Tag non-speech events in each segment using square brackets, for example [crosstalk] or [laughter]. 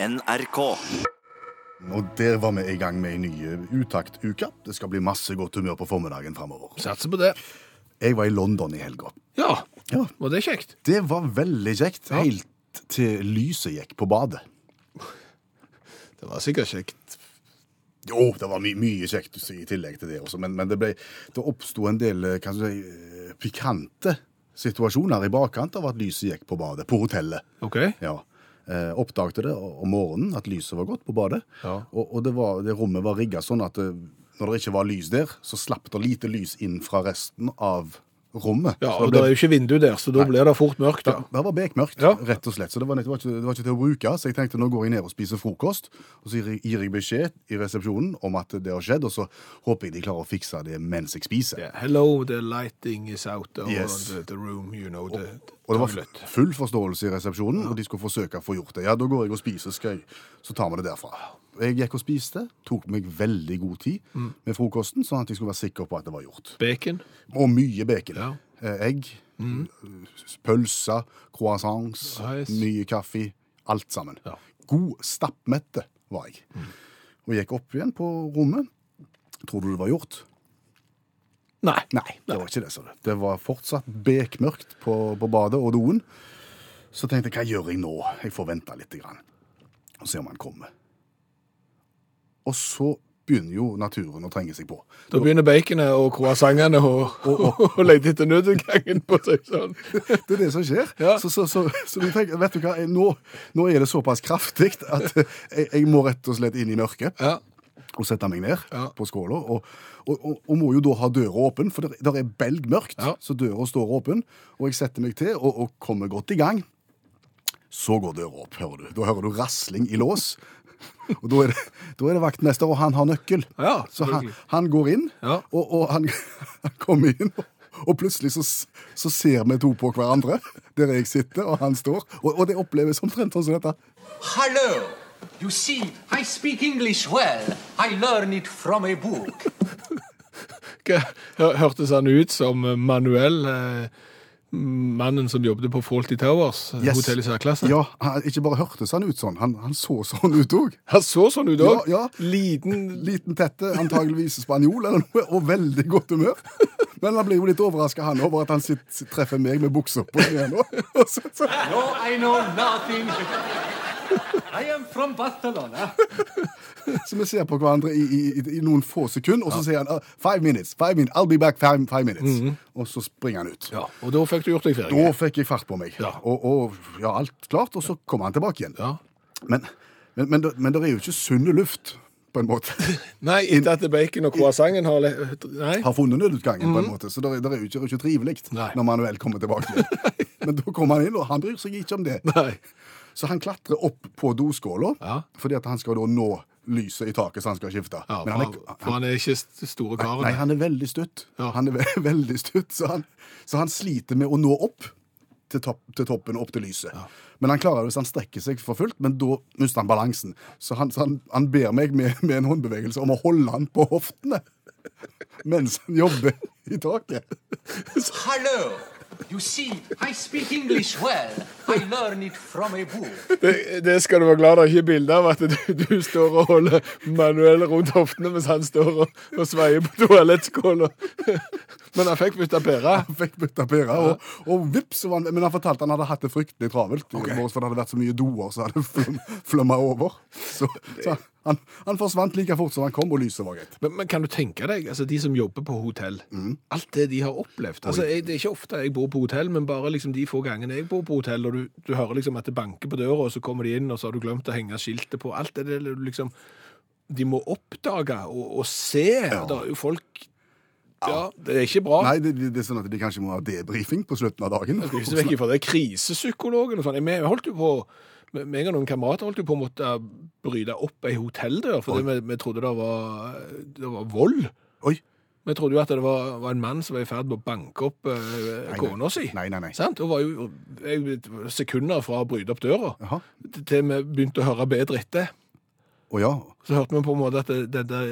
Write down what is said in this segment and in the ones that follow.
NRK. Og der var vi i gang med ei ny utaktuke. Det skal bli masse godt humør på formiddagen framover. Satser på det. Jeg var i London i helga. Ja, Ja. var det kjekt? Det var veldig kjekt, Ja. helt til lyset gikk på badet. Det var sikkert kjekt. Jo, det var my mye kjekt i tillegg til det også, men, men det, ble, det oppsto en del eh, kan du si, eh, pikante situasjoner i bakkant av at lyset gikk på badet, på hotellet. Ok. Ja. Eh, oppdagte det om morgenen, at lyset var gått på badet. Ja. Og, og det, var, det rommet var rigga sånn at det, når det ikke var lys der, så slapp det lite lys inn fra resten av rommet. Ja, og det det er jo ikke vindu der, så da blir det fort mørkt, ja. det var bekmørkt, Ja. rett og slett. Så det var, det, var ikke, det var ikke til å bruke. Så jeg tenkte nå går jeg ned og spiser frokost, og så gir jeg, beskjed i resepsjonen om at det har skjedd, og så håper jeg de klarer å fikse det mens jeg spiser. Yeah. Hello, the lighting is out over Yes. the, the room, you know, the, Og det var full forståelse i resepsjonen, og de skulle forsøke å få gjort det. Ja, da går jeg og spiser, skal jeg, så tar vi det derfra. Jeg gikk og spiste, tok meg veldig god tid Mm. med frokosten, sånn at jeg skulle være sikker på at det var gjort. Bacon. Og mye bacon. Ja. Mm. Eh, Egg, pølser, croissants, Nice. mye kaffe. Alt sammen. Ja. God stappmette var jeg. Og gikk opp igjen på rommet. Tror du det var gjort? Nei. Nei, det var ikke det. sa du. Det var fortsatt bekmørkt på, på badet og doen. Så tenkte jeg, hva gjør jeg nå? Jeg får vente litt. Grann, og se om han kommer. Og så begynner jo naturen å trenge seg på. Da begynner baconet og croissantene å, [laughs] lete etter nødutgangen på seg sånn. [laughs] Det er det som skjer. Ja. Så, så, så, så tenker, vet du hva, jeg- nå, nå er det såpass kraftig at [laughs] jeg, jeg må rett og slett inn i mørket Ja. og sette meg ned Ja. på skåla. Og, og, og, og må jo da ha døra åpen, for det er belgmørkt, så døra står åpen. Og jeg setter meg til og kommer godt i gang. Så går døra opp, hører du. Da hører du rasling i lås. [laughs] Og da er, det, da er det vaktmester, og han har nøkkel. Ja, så han, han går inn, Ja. og, og han, [laughs] han kommer inn. og- plutselig så, så ser vi to på hverandre, der jeg sitter og han står. Og, og det oppleves omtrent sånn som dette. Hallo! You see, I speak English well. I learn it from a book. [laughs] Hørtes han ut som Manuel, eh, mannen som jobbet på Faulty Towers, eh, Yes. hotell i særklasse? Ja, han, Ikke bare hørtes han ut sånn, han, han så sånn ut òg. Han så sånn ut òg. Ja, ja. Liten Liten tette, antageligvis spanjol eller noe, og veldig godt humør. Men han blir jo litt overraska, han, over at han sitt, treffer meg med buksa på igjen så- [laughs] No, I know nothing. I am from Barcelona. Så vi ser på hverandre i, i, i, i noen få sekunder, og så sier han five minutes, five minutes, I'll be back five, five minutes. Og så springer han ut. Ja, og da fikk du gjort deg ferdig. Da fikk jeg fart på meg, Ja. og, og ja, alt klart, og så kommer han tilbake igjen. Ja. Men, men, men, men det er jo ikke sunn luft, på en måte. [laughs] Nei, etter at bacon og croissanten har le- Nei. Har funnet nødutgangen, på en måte, så det, er- det er jo ikke, ikke trivelig når Manuel kommer tilbake. [laughs] Men da kommer han inn, og han bryr seg ikke om det. Nei. Så han klatrer opp på doskåla, Ja. fordi at han skal da nå lyset i taket, så han skal skifte. Ja, Men han for, han, for han er ikke store karen. Nei, han er veldig stutt. Ja. Han er ve [laughs] veldig stutt, så han, så han sliter med å nå opp til, topp, til toppen og opp til lyset. Men han klarer det hvis han strekker seg for fullt, men da mister han balansen. Så han, så han, han ber meg med, med en håndbevegelse om å holde han på hoftene [laughs] mens han jobber i taket. Hello. You see, I speak English well. I learn it from a book. Det, det skal du være glad det ikke bilde av at du, du står og holder Manuel rundt hoftene mens han står og, og sveier på toalettskåla. Men han fikk bytta pære. Han fikk bytta pære, og, og vips, han, men han fortalte han hadde hatt det fryktelig travelt. okay. For det hadde vært så mye doer som hadde flum, flømma over. Så, så han, han forsvant like fort som han kom, og lyset var greit. Men, men kan du tenke deg, altså de som jobber på hotell, alt det de har opplevd altså jeg, Det er ikke ofte jeg bor på hotell, men bare liksom de få gangene jeg bor på hotell, og du, du hører liksom at det banker på døra, og så kommer de inn, og så har du glemt å henge skiltet på. Alt det der liksom De må oppdage og, og se. Det er jo folk Ja, det er ikke bra. Nei, det, det, det er sånn at de kanskje må ha debrifing på slutten av dagen. Jeg skal ikke se vekk ifra det. Krisepsykologen og sånn. Vi holdt jo på meg og noen kamerater holdt jo på å måtte bryte opp ei hotelldør, fordi vi, vi trodde det var, det var vold. Oi. Vi trodde jo at det var, var en mann som var i ferd med å banke opp eh, kona si. Nei, nei, nei. Sant? Og var jo jeg, sekunder fra å bryte opp døra, Aha. til vi begynte å høre bedre etter. Å ja. Så hørte vi på en måte at det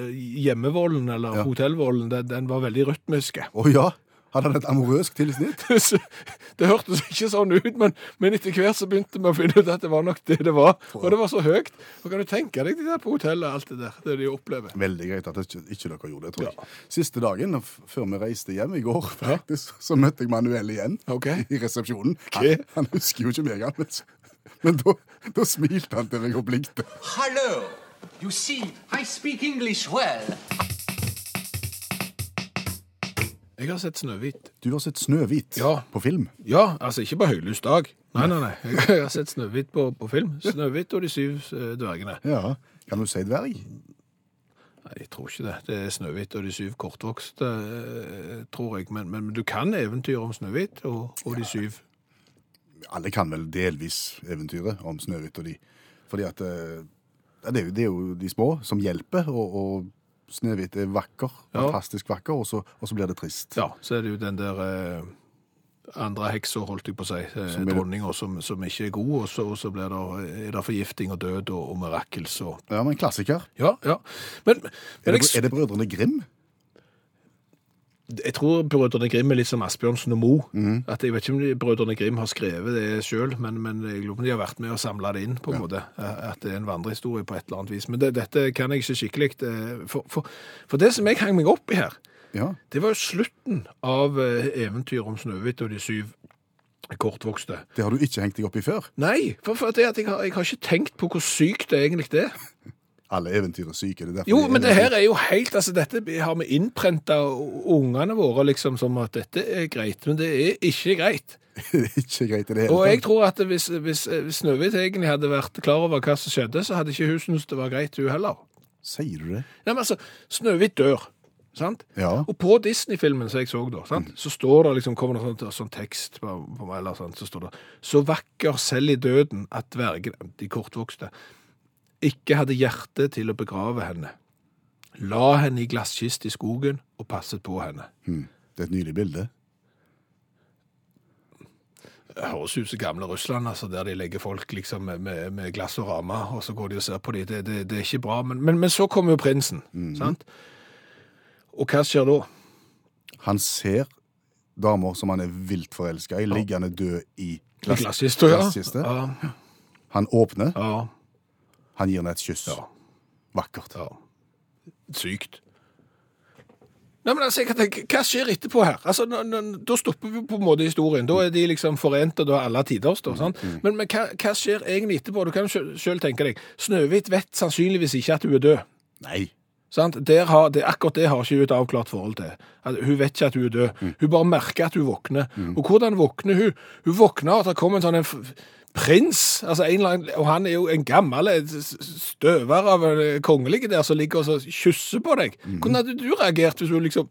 hjemmevolden, eller Ja. hotellvolden, den, den var veldig rytmisk. Å ja. Hadde han et amorøst tilsnitt? [laughs] Det hørtes ikke sånn ut, men, men etter hvert så begynte vi å finne ut at det var nok det det var. Og det var så høyt. Og kan du tenke deg de der på hotellet, alt det der, det de opplever. Veldig greit at ikke, ikke dere gjorde det, tror jeg. Siste dagen, før vi reiste hjem i går, faktisk, så møtte jeg Manuel igjen okay. i resepsjonen. Okay. Han, han husker jo ikke meg, han. Men da, da smilte han til meg og blikte. Hello. You see, I speak English well. Jeg har sett Snøhvit. Du har sett Snøhvit Ja. på film. Ja, altså ikke på høylys dag. Nei, nei, nei. Jeg har sett Snøhvit på, på film. Snøhvit og de syv eh, dvergene. Ja. Kan du si dverg? Nei, jeg tror ikke det. Det er Snøhvit og de syv kortvokste, eh, tror jeg. Men, men du kan eventyr om Snøhvit og, og de syv. Alle kan vel delvis eventyret om Snøhvit og de. Fordi at eh, det, er jo, det er jo de små som hjelper, og, og Snøhvit er vakker. Ja. Fantastisk vakker, og så, og så blir det trist. Ja, så er det jo den der eh, andre heksa, holdt jeg på å si, eh, Som dronninga, som, som ikke er god, og så, og så blir det, er det forgifting og død og, og mirakels og Ja, men klassiker. Ja, ja. Men, Er det, jeg, er det Brødrene Grim? Jeg tror Brødrene Grim er litt som Asbjørnsen og Mo. At Jeg vet ikke om Brødrene Grim har skrevet det sjøl, men, men jeg lurer på om de har vært med og samla det inn. på en måte. Eh, At det er en vandrehistorie på et eller annet vis. Men det, dette kan jeg ikke skikkelig. eh, For, for, for det som jeg hang meg opp i her, Ja. det var jo slutten av eh, eventyret om Snøhvit og de syv kortvokste. Det har du ikke hengt deg opp i før. Nei, for, for at jeg, har, jeg har ikke tenkt på hvor sykt det egentlig er. [laughs] Alle eventyr er syke. Det er Jo, men det her er jo helt altså Dette har vi innprenta ungene våre liksom som at dette er greit, men det er ikke greit. [laughs] Det er ikke greit i det hele Og jeg tror at hvis, hvis, hvis Snøhvit egentlig hadde vært klar over hva som skjedde, så hadde ikke hun syntes det var greit, hun heller. Sier du det? Nei, men altså, Snøhvit dør. Sant? Ja. Og på Disney-filmen som jeg så da, sant? så står det liksom, kommer det sånn, sånn tekst på, på meg, eller sånn, så står det Så vakker selv i døden at dvergene, de kortvokste, ikke hadde hjerte til å begrave henne. La henne i glasskist i skogen og passet på henne. Hmm. Det er et nydelig bilde. Det høres ut som gamle Russland, altså, der de legger folk liksom med, med, glass og ramme, og så går de og ser på dem. Det, det, det er ikke bra. Men, men, men så kommer jo prinsen, sant? Og hva skjer da? Han ser damer som han er vilt forelska i, liggende død i glass- Glasskista. Ja, Han åpner, ja, han gir henne et kyss. ja. Vakkert. Ja. Sykt. Nei, men altså, jeg kan tenke, Hva skjer etterpå her? Altså, Da stopper vi på en måte historien. Da er de liksom forent, og da er alle tiders. da, sant? Men, men hva, hva skjer egentlig etterpå? Du kan sjøl tenke deg. Snøhvit vet sannsynligvis ikke at hun er død. Nei. Sant? Har, det, akkurat det har ikke hun et avklart forhold til. At hun vet ikke at hun er død. Hun bare merker at hun våkner. Og hvordan våkner hun? Hun våkner at det kommer en sånn en prins, altså en eller annen, og han er jo en gammel eh, støver av en eh, kongelige der som ligger og så kysser på deg. Hvordan hadde du reagert hvis du liksom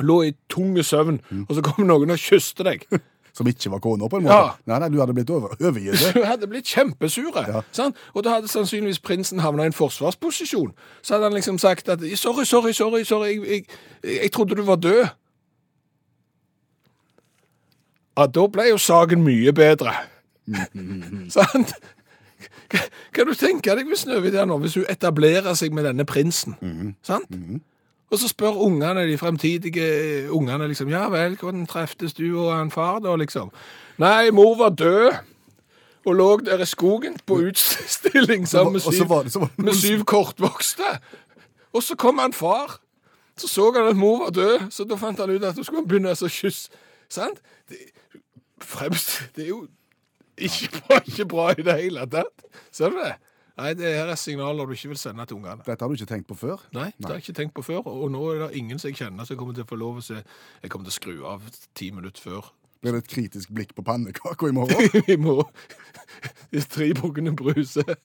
lå i tung søvn, og så kom noen og kysste deg? [laughs] Som ikke var kona, på en måte. Ja. Nei, nei, du hadde blitt over, overgitt. [laughs] Du hadde blitt kjempesure. Ja. Sant? Og da hadde sannsynligvis prinsen havna i en forsvarsposisjon. Så hadde han liksom sagt at sorry, sorry, sorry, sorry, jeg, jeg, jeg trodde du var død. Ja, da ble jo saken mye bedre. [laughs] Sant? Hva- Kan du tenke deg hvis Snøhvit nå, hvis hun etablerer seg med denne prinsen? Sant? Og så spør ungene, de fremtidige ungene, liksom, ja vel, hvordan treftes du og han far da, liksom? Nei, mor var død, og lå der i skogen på utstilling sammen med syv, det- med syv kortvokste. Og så kom han far, så så han at mor var død, så da fant han ut at hun skulle begynne å kysse. Sant? Det, fremst, det er jo ikke bra, ikke bra i det hele tatt. Ser du det? Nei, det her er signaler du ikke vil sende til ungene. Dette har du ikke tenkt på før? Nei, det har jeg ikke tenkt på før, og nå er det ingen som jeg kjenner som kommer til å få lov å se. Jeg kommer til å skru av ti minutter før. Blir det et kritisk blikk på pannekaka i morgen? [laughs] I morgen. De tre bukkene bruser.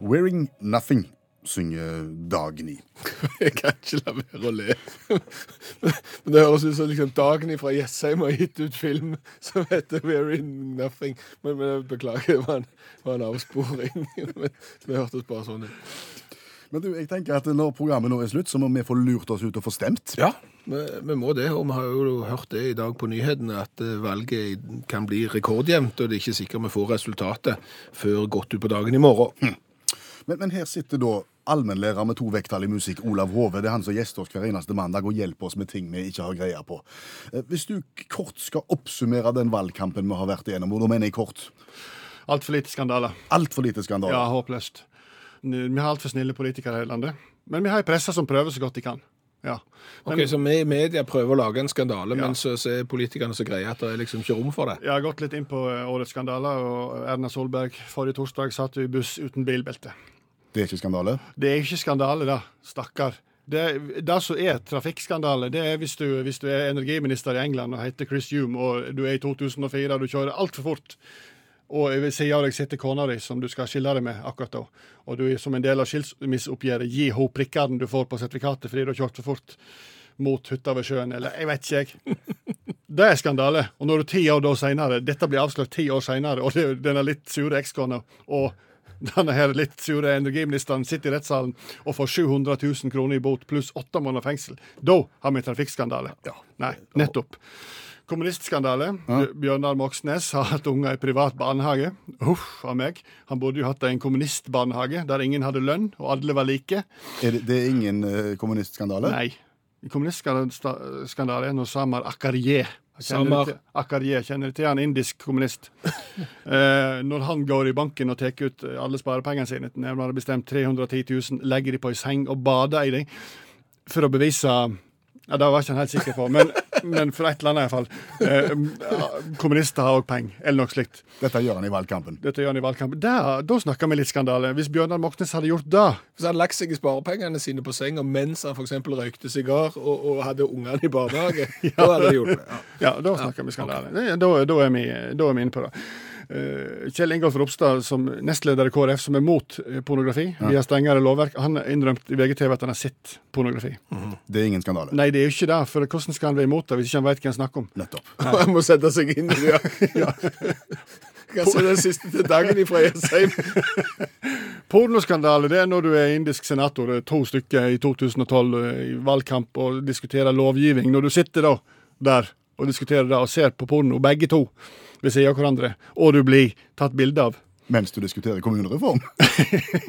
Wearing Nothing synger Dagny. [laughs] Jeg kan ikke la være å le. [laughs] Men det høres ut som liksom Dagny fra Jessheim har gitt ut film som heter Very Nothing. Men, men beklager, det var en, var en avsporing. [laughs] Men det hørtes bare sånn ut. Men du, jeg tenker at når programmet nå er slutt, så må vi få lurt oss ut og få stemt. Ja, vi, vi må det. Og vi har jo hørt det i dag på nyhetene, at eh, valget kan bli rekordjevnt, og det er ikke sikkert vi får resultatet før godt utpå dagen i morgen. Men, men her sitter da allmennlærer med to vekttall i musikk, Olav Hove. Det er han som gjester oss hver eneste mandag og hjelper oss med ting vi ikke har greie på. Eh, Hvis du kort skal oppsummere den valgkampen vi har vært igjennom, og da mener jeg kort, Altfor lite skandaler. altfor lite skandaler. Ja, håpløst. Vi har altfor snille politikere i landet. Men vi har ei presse som prøver så godt de kan. Ja. Men, Ok, Så vi i media prøver å lage en skandale, Ja. men så, så er politikerne så greie at det er liksom ikke rom for det. Jeg har gått litt inn på eh, årets skandaler, og Erna Solberg forrige torsdag satt i buss uten bilbelte. Det er ikke skandale? Det er ikke skandale, da. Stakkar. Det, det som er trafikkskandale, det er hvis du, hvis du er energiminister i England og heter Chris Hume, og du er i 2004 og du kjører altfor fort, og ved siden av deg sitter kona di som du skal skille deg med akkurat da, og du som en del av skilsmisseoppgjøret gir henne prikkene du får på sertifikatet fordi du har kjørt for fort mot hytta ved sjøen, eller jeg vet ikke, jeg. Det er skandale. Og når du ti år da senere, dette blir avslørt ti år senere, og denne litt sure ekskona og denne her litt sure energiministeren sitter i rettssalen og får 700 000 kroner i bot pluss åtte måneder fengsel, da har vi trafikkskandale. Ja. Nei, nettopp. Kommunistskandale. Bjørnar Moxnes har hatt unger i privat barnehage. Uff a meg. Han burde jo hatt en kommunistbarnehage der ingen hadde lønn, og alle var like. Er det, det er ingen eh, kommunistskandale? Nei. Kommunistskandale er når Samar Akarye Kjenner Akarye, kjenner du til han indisk kommunist? [laughs] eh, når han går i banken og tar ut alle sparepengene sine, nærmere bestemt 310 000, legger de på ei seng og bader i dem for å bevise ja, Det var ikke han helt sikker på, men, men for et eller annet iallfall. Eh, kommunister har òg penger, eller noe slikt. Dette gjør han i valgkampen. Dette gjør han i valgkampen. Da, da snakker vi litt skandale. Hvis Bjørnar Moxnes hadde gjort det Hvis han hadde lagt seg i sparepengene sine på senga mens han f.eks. røykte sigar og, og hadde ungene i barnehage, [laughs] da hadde det hjulpet. Ja. Ja, da snakker vi skandale. Det- Da, da, er vi, da er vi inne på det. Eh, Kjell Ingolf Ropstad, som nestleder i KrF, som er mot pornografi pornografi, via strengere lovverk, han har innrømt i VGTV at han har sett pornografi. Det er ingen skandale. Nei, det er jo ikke det, for hvordan skal han være imot det hvis ikke han vet hva han snakker om? Nettopp. [laughs] Han må sette seg inn i det. Ja. [laughs] Hva er den siste til dagen ifra Jessheim? [laughs] Pornoskandale det er når du er indisk senator, eh, to stykker i 2012 eh, i valgkamp og diskuterer lovgivning. Når du sitter da der og diskuterer det og ser på porno, begge to ved siden av hverandre, og du blir tatt bilde av. Mens du diskuterer kommunereform.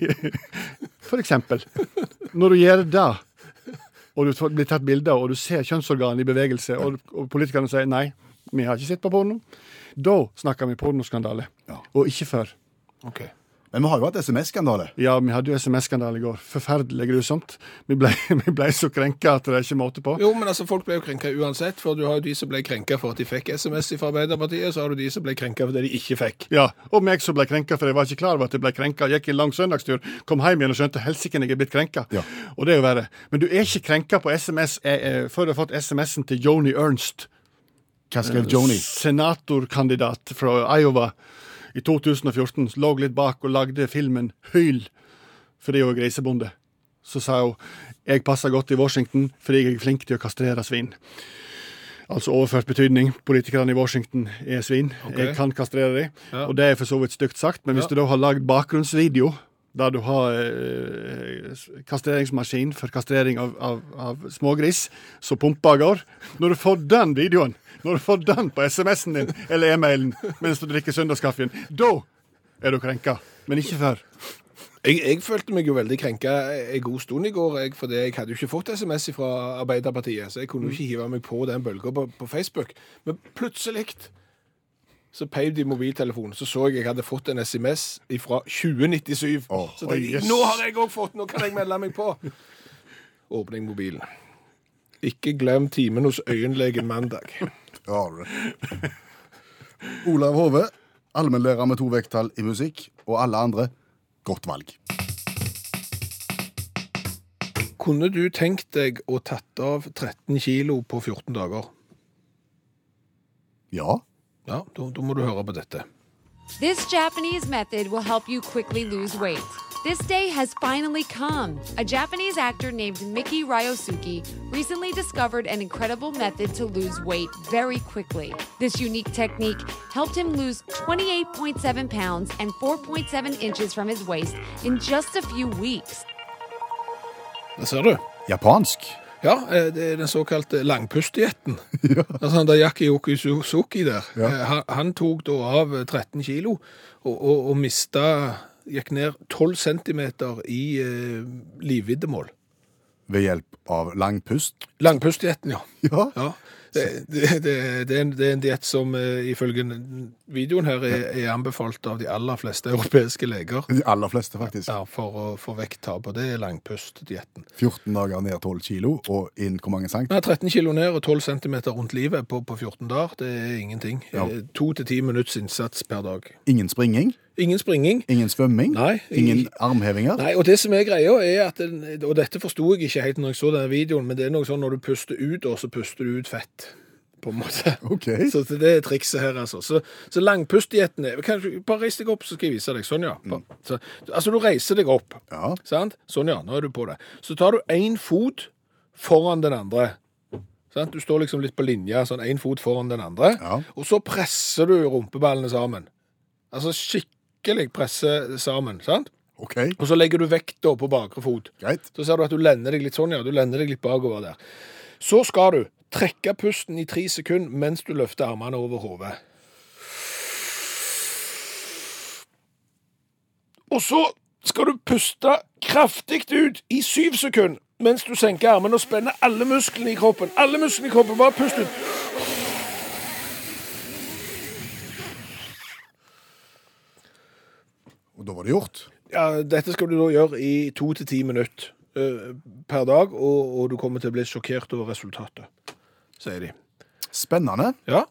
[laughs] For eksempel. Når du gjør det, og du blir tatt bilde av, og du ser kjønnsorganet i bevegelse, og, og politikerne sier nei, vi har ikke sett på porno, da snakker vi pornoskandale. Ja. Og ikke før. Ok. Men vi har jo hatt SMS-skandale. Ja, vi hadde jo SMS-skandale i går. Forferdelig grusomt. Vi ble, [laughs] vi ble så krenka at det er ikke måte på. Jo, men altså, folk ble jo krenka uansett, for du har jo de som ble krenka for at de fikk SMS fra Arbeiderpartiet, så har du de som ble krenka fordi de ikke fikk. Ja, Og meg som ble krenka, for jeg var ikke klar over at jeg ble krenka. Gikk en lang søndagstur, kom hjem igjen og skjønte helsike jeg er blitt krenka. Ja. Og det er jo verre. Men du er ikke krenka på SMS eh, eh, før du har fått SMS-en til Joni Ernst. Hva skrev Joni? senatorkandidat fra Iowa i 2014, lå litt bak og lagde filmen Hyl fordi hun er grisebonde. Så sa hun jeg passer godt i Washington fordi jeg er flink til å kastrere svin. Altså overført betydning. Politikerne i Washington er svin. Okay. Jeg kan kastrere dem. Ja. Og det er for så vidt stygt sagt, men hvis Ja. du da har lagd bakgrunnsvideo der du har eh, kastreringsmaskin for kastrering av, av, av smågris, så pumper av går. Når du får den videoen, når du får den på SMS-en din eller e-mailen mens du drikker søndagskaffen, da er du krenka. Men ikke før. Jeg, jeg følte meg jo veldig krenka en god stund i går, jeg, fordi jeg hadde jo ikke fått SMS fra Arbeiderpartiet, så jeg kunne jo ikke hive meg på den bølga på, på Facebook. Men plutselig så peiv de mobiltelefonen, så så jeg jeg hadde fått en SMS fra 2097. Oh, så tenkte jeg, yes. nå har jeg òg fått, nå kan jeg melde meg på. Åpning mobilen. Ikke glem timen hos øyenlegen mandag. Ja. Olav Hove, allmennlærer med to vekttall i musikk, og alle andre godt valg. Kunne du tenkt deg å tatt av 13 kilo på 14 dager? Ja. Ja, da, da må du høre på dette. This Japanese method will help you quickly lose weight. This day has finally come. A Japanese actor named Miki Ryosuke recently discovered an incredible method to lose weight very quickly. This unique technique helped him lose 28.7 pounds and 4.7 inches from his waist in just a few weeks. Det ser du. Japansk. Ja, eh, det er den såkalte langpustdietten. [laughs] Altså han der Yakioki Suzuki der, Ja. eh, han, han tok da av 13 kilo og, og, og mista gikk ned 12 cm i eh, livviddemål. Ved hjelp av langpust. Langpustdietten, ja. [laughs] Ja. ja. Det, det, det, det, er en, en diett som eh, ifølge videoen her er, er anbefalt av de aller fleste europeiske leger De aller fleste, faktisk. ja, for å få vekttap, og det er langpustdietten. 14 dager ned 12 kilo, og inn hvor mange sankt? Nei, 13 kilo ned og 12 cm rundt livet på, på 14 dager, det er ingenting. Ja. Eh, To til ti minutts innsats per dag. Ingen springing, Ingen springing. ingen svømming, Nei, ingen armhevinger. Nei, og det som er greia er at, og dette forsto jeg ikke helt når jeg så denne videoen, men det er noe sånn når du puster ut, og så puster du ut fett, på en måte. [laughs] Ok. Så det er trikset her, altså. Så, så langpustdietten er kan Bare reis deg opp, så skal jeg vise deg. Sånn, ja. Mm. Så, altså, du reiser deg opp. Ja. Sant? Sånn, ja. Nå er du på det. Så tar du én fot foran den andre. Sant? Du står liksom litt på linje, sånn én fot foran den andre. Ja. Og så presser du rumpeballene sammen. Altså skikkelig presse sammen. sant? OK, Og så legger du vekta på bakre fot. greit. Så ser du at du lender deg litt sånn, ja. Du lender deg litt bakover der. Så skal du trekke pusten i tre sekunder mens du løfter armene over hodet. Og så skal du puste kraftig ut i syv sekunder mens du senker armene og spenner alle musklene i kroppen. Alle musklene i kroppen, bare pust ut. Og da var det gjort. Ja, dette skal du da gjøre i to til ti minutter eh, per dag, og, og du kommer til å bli sjokkert over resultatet, sier de. Spennende. Ja,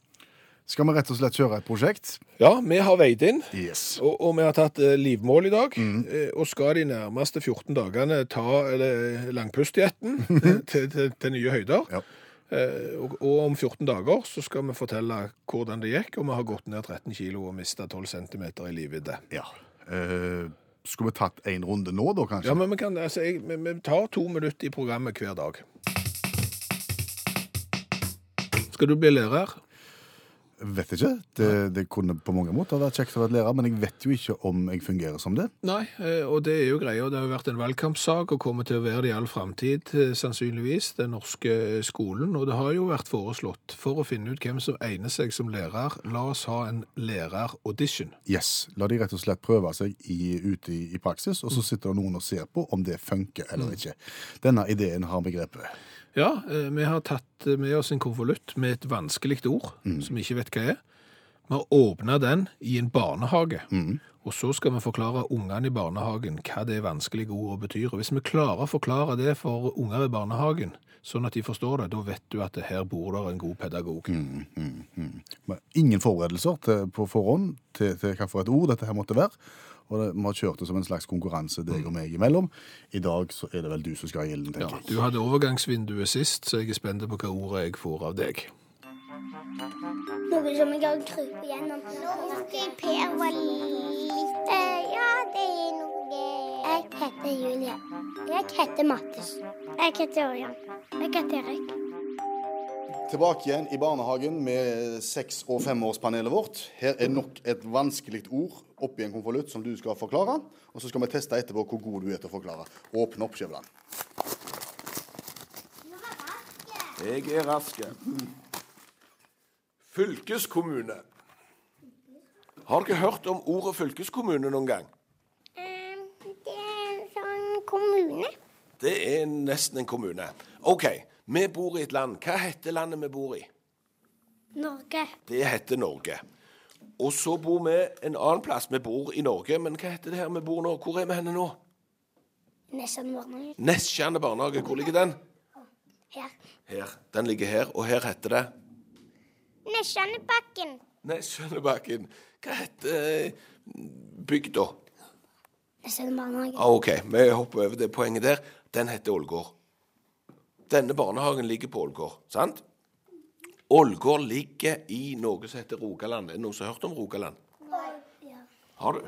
Skal vi rett og slett kjøre et prosjekt? ja vi har veid inn, Yes. og, og vi har tatt eh, livmål i dag, eh, og skal de nærmeste 14 dagene ta eller, langpustdietten [laughs] til, til, til, til nye høyder. Ja. Eh, og, og om 14 dager så skal vi fortelle hvordan det gikk, og vi har gått ned 13 kilo og mistet 12 cm i livvidde. Ja. Eh, skulle vi tatt en runde nå, da, kanskje? Ja, men vi, kan, altså, jeg, vi, vi tar to minutter i programmet hver dag. Skal du bli lærer? Vet ikke. Det, det kunne på mange måter vært kjekt å være lærer, men jeg vet jo ikke om jeg fungerer som det. Nei, eh, og det er jo greia. Det har jo vært en valgkampsak og kommer til å være det i all framtid, eh, sannsynligvis, den norske skolen. Og det har jo vært foreslått, for å finne ut hvem som egner seg som lærer, la oss ha en læreraudition. Yes. La de rett og slett prøve seg i, ute i, i praksis, og så sitter det noen og ser på om det funker eller ikke. Denne ideen har vi grepet. Ja, eh, vi har tatt med oss en konvolutt med et vanskelig ord, som vi ikke vet hva er. Vi har åpna den i en barnehage, og så skal vi forklare ungene i barnehagen hva det vanskelige ordet betyr. Og hvis vi klarer å forklare det for unger i barnehagen, sånn at de forstår det, da vet du at det her bor der en god pedagog. Men ingen forberedelser til, på forhånd til, til et ord dette her måtte være. Og det, vi har kjørt det som en slags konkurranse deg og meg imellom. I dag så er det vel du som skal ha gilden, Ja, tenker du hadde overgangsvinduet sist, så jeg er spent på hva ordet jeg får av deg. Noe som jeg har krypet gjennom. Nå husker Per var litt eh, Ja, det er noe Jeg heter Julie. Jeg heter Mattis. Jeg heter Ørjan. Jeg heter Erik. Tilbake igjen i barnehagen med seks- og femårspanelet vårt. Her er nok et vanskelig ord oppi en konvolutt som du skal forklare. Og så skal vi teste etterpå hvor god du er til å forklare. Åpne opp, Skjæveland. Jeg er rask. Fylkeskommune. Har dere hørt om ordet fylkeskommune noen gang? Eh, det er en sånn kommune. Det er nesten en kommune. OK, vi bor i et land. Hva heter landet vi bor i? Norge. Det heter Norge. Og så bor vi en annen plass. Vi bor i Norge, men hva heter det her vi bor nå? Hvor er vi henne nå? Nesten barnehage. Nesttjerne barnehage. Hvor ligger den? Her. Her. Den ligger her, og her heter det Nesjanebakken. Nesttjørnebakken. Hva heter eh, bygda? Nesten barnehage. Ah, OK, vi hopper over det poenget der. Den heter Ålgård. Denne barnehagen ligger på Ålgård, sant? Ålgård ligger i noe som heter Rogaland. Er det noen som har hørt om Rogaland? Har du?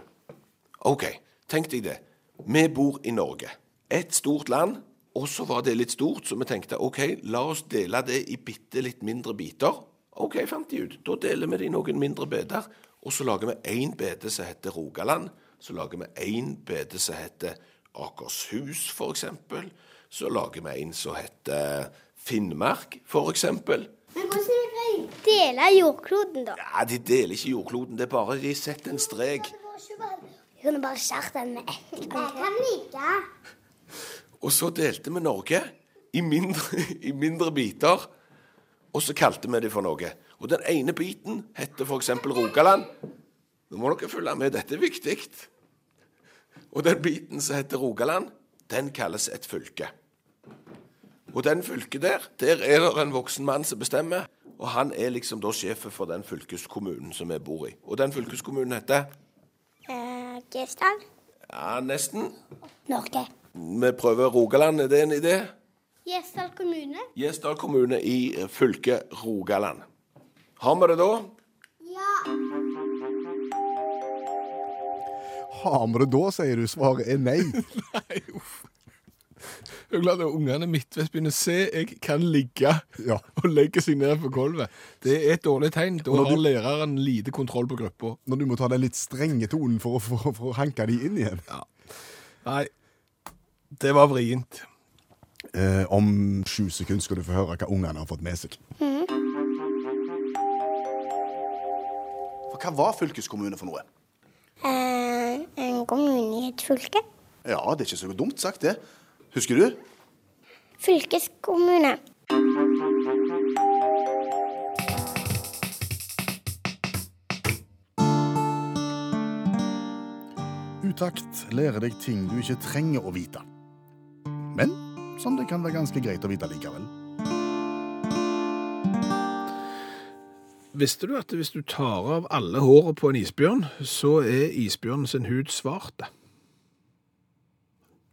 OK, tenk deg det. Vi bor i Norge. Et stort land, og så var det litt stort, så vi tenkte OK, la oss dele det i bitte litt mindre biter. OK, fant de ut. Da deler vi det i noen mindre beder, og så lager vi én bede som heter Rogaland. Så lager vi én bede som heter Akershus, for eksempel. Så lager vi en som heter Finnmark, for eksempel. Men hvordan vil de dele jordkloden, da? Ja, De deler ikke jordkloden, det er bare de setter en strek. Vi kunne bare skåret den med ett. Jeg kan like. Og så delte vi Norge i mindre, [laughs] i mindre biter, og så kalte vi det for noe. Og den ene biten heter f.eks. Rogaland. Nå må dere følge med, dette er viktig. Og den biten som heter Rogaland, den kalles et fylke. Og den fylket der, der er det en voksen mann som bestemmer, og han er liksom da sjefen for den fylkeskommunen som vi bor i. Og den fylkeskommunen heter Eh, Gjesdal. Ja, nesten. Norge. Vi prøver Rogaland, er det en idé? Gjesdal kommune. Gjesdal kommune i eh, fylket Rogaland. Har vi det da? Ja. Har vi det da, sier du. Svaret er nei. [laughs] Nei, uff. [laughs] Jeg er glad at ungene midtveis begynner å se jeg kan ligge Ja. [laughs] og legge seg ned på gulvet. Det er et dårlig tegn. Da har du- læreren lite kontroll på gruppa. Når du må ta den litt strenge tonen for å, for, for å hanke de inn igjen. Nei, det var vrient. Eh, om sju sekunder skal du få høre hva ungene har fått med seg. For hva var fylkeskommune for noe? Eh, en kommune i et fylke. Ja, det er ikke så dumt sagt, det. Husker du? Fylkeskommune. Utakt lærer deg ting du ikke trenger å vite. Men som det kan være ganske greit å vite likevel. Visste du at hvis du tar av alle håret på en isbjørn, så er isbjørnen sin hud svart?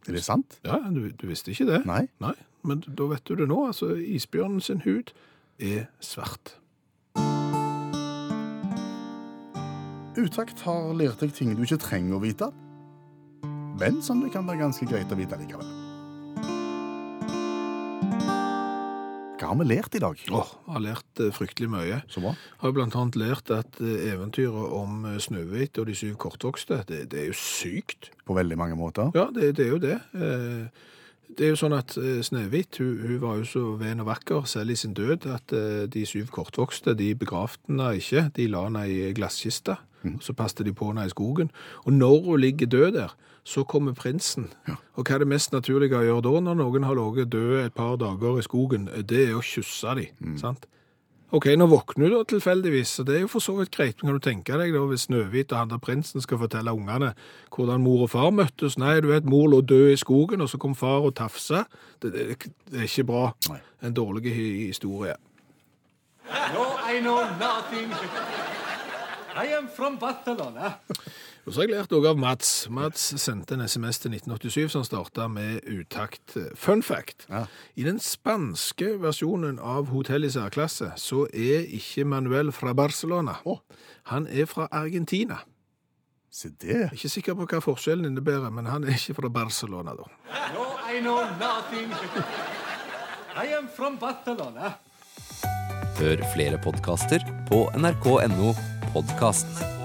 Er det sant? Ja, du, du visste ikke det? Nei. Nei, men da vet du det nå. Altså, isbjørnen sin hud er svart. Utakt har lært deg ting du ikke trenger å vite. Men som det kan være ganske greit å vite likevel. Hva har vi lært i dag? Åh, oh, har lært eh, fryktelig mye. Så bra. har blant annet lært at eh, eventyret om eh, Snøhvit og de syv kortvokste, det, det er jo sykt. På veldig mange måter. Ja, det, det er jo det. Eh, Det er jo sånn at eh, Snøhvit hun, hun var jo så ven og vakker selv i sin død at eh, de syv kortvokste de begravde henne ikke. De la henne i glasskiste, og så passet de på henne i skogen. Og når hun ligger død der, så kommer prinsen. Og hva er det mest naturlige å gjøre da, når noen har ligget død et par dager i skogen? Det er å kysse dem, sant? Ok, nå våkner du da tilfeldigvis, og det er jo for så vidt greit. Men kan du tenke deg da, hvis Snøhvit og han der prinsen skal fortelle ungene hvordan mor og far møttes? Nei, du vet, mor lå død i skogen, og så kom far og tafsa. Det, det, det er ikke bra. Nei. En dårlig historie. No, I know nothing. I am from Barcelona. Og så har jeg lært òg av Mats. Mats sendte en SMS til 1987 som starta med utakt. Fun fact. Ja. I den spanske versjonen av Hotell i særklasse så er ikke Manuel fra Barcelona. Oh. Han er fra Argentina. Se det. Ikke sikker på hva forskjellen innebærer, men han er ikke fra Barcelona, da. No, I know nothing. I am from Barcelona. Hør flere podkaster på nrk.no podkast.